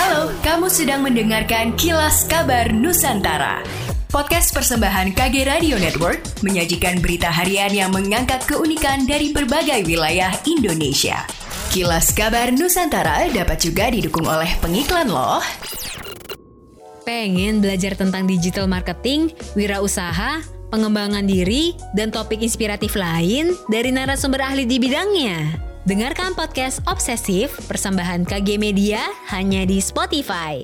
Halo, kamu sedang mendengarkan Kilas Kabar Nusantara. Podcast persembahan KG Radio Network menyajikan berita harian yang mengangkat keunikan dari berbagai wilayah Indonesia. Kilas Kabar Nusantara dapat juga didukung oleh pengiklan loh. Pengen belajar tentang digital marketing, wirausaha, pengembangan diri, dan topik inspiratif lain dari narasumber ahli di bidangnya? Dengarkan podcast Obsesif persembahan KG Media hanya di Spotify.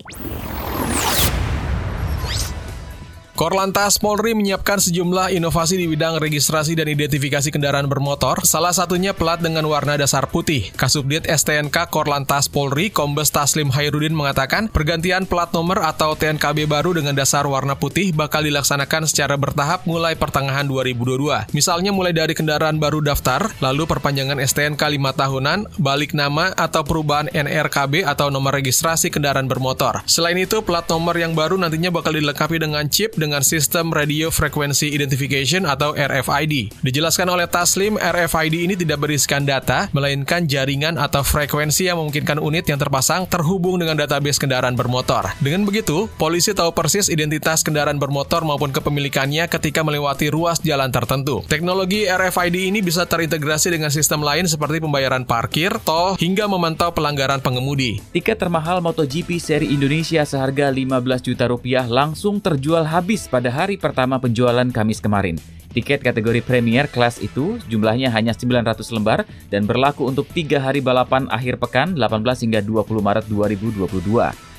Korlantas Polri menyiapkan sejumlah inovasi di bidang registrasi dan identifikasi kendaraan bermotor, salah satunya plat dengan warna dasar putih. Kasubdit STNK Korlantas Polri, Kombes Taslim Hairudin mengatakan, pergantian plat nomor atau TNKB baru dengan dasar warna putih bakal dilaksanakan secara bertahap mulai pertengahan 2022. Misalnya mulai dari kendaraan baru daftar, lalu perpanjangan STNK 5 tahunan, balik nama atau perubahan NRKB atau nomor registrasi kendaraan bermotor. Selain itu, plat nomor yang baru nantinya bakal dilengkapi dengan chip dengan sistem Radio Frequency Identification atau RFID. Dijelaskan oleh Taslim, RFID ini tidak berisikan data, melainkan jaringan atau frekuensi yang memungkinkan unit yang terpasang terhubung dengan database kendaraan bermotor. Dengan begitu, polisi tahu persis identitas kendaraan bermotor maupun kepemilikannya ketika melewati ruas jalan tertentu. Teknologi RFID ini bisa terintegrasi dengan sistem lain seperti pembayaran parkir, tol, hingga memantau pelanggaran pengemudi. Tiket termahal MotoGP seri Indonesia seharga 15 juta rupiah langsung terjual habis habis pada hari pertama penjualan Kamis kemarin. Tiket kategori Premier kelas itu jumlahnya hanya 900 lembar dan berlaku untuk tiga hari balapan akhir pekan 18 hingga 20 Maret 2022.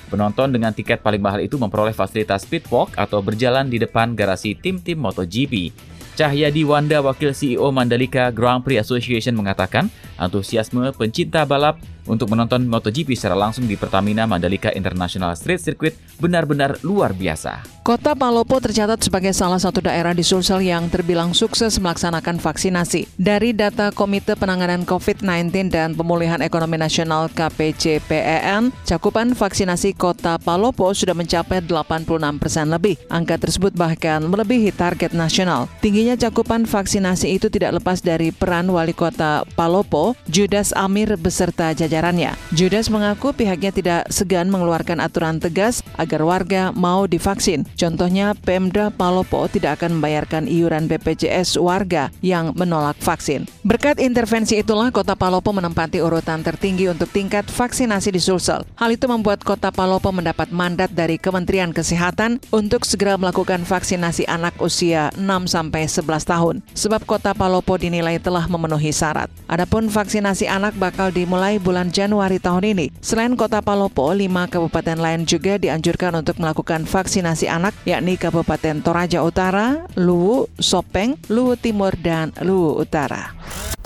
Penonton dengan tiket paling mahal itu memperoleh fasilitas pitwalk atau berjalan di depan garasi tim-tim MotoGP. Cahyadi Wanda, wakil CEO Mandalika Grand Prix Association mengatakan, antusiasme pencinta balap untuk menonton MotoGP secara langsung di Pertamina Mandalika International Street Circuit benar-benar luar biasa. Kota Palopo tercatat sebagai salah satu daerah di Sulsel yang terbilang sukses melaksanakan vaksinasi. Dari data Komite Penanganan COVID-19 dan Pemulihan Ekonomi Nasional KPCPEN, cakupan vaksinasi Kota Palopo sudah mencapai 86 persen lebih. Angka tersebut bahkan melebihi target nasional. Tingginya cakupan vaksinasi itu tidak lepas dari peran Wali Kota Palopo, Judas Amir beserta jajarannya. Judas mengaku pihaknya tidak segan mengeluarkan aturan tegas agar warga mau divaksin. Contohnya, Pemda Palopo tidak akan membayarkan iuran BPJS warga yang menolak vaksin. Berkat intervensi itulah Kota Palopo menempati urutan tertinggi untuk tingkat vaksinasi di Sulsel. Hal itu membuat Kota Palopo mendapat mandat dari Kementerian Kesehatan untuk segera melakukan vaksinasi anak usia 6-11 tahun, sebab Kota Palopo dinilai telah memenuhi syarat. Adapun vaksinasi anak bakal dimulai bulan Januari tahun ini. Selain Kota Palopo, lima kabupaten lain juga dianjurkan untuk melakukan vaksinasi anak yakni Kabupaten Toraja Utara, Luwu, Sopeng, Luwu Timur, dan Luwu Utara.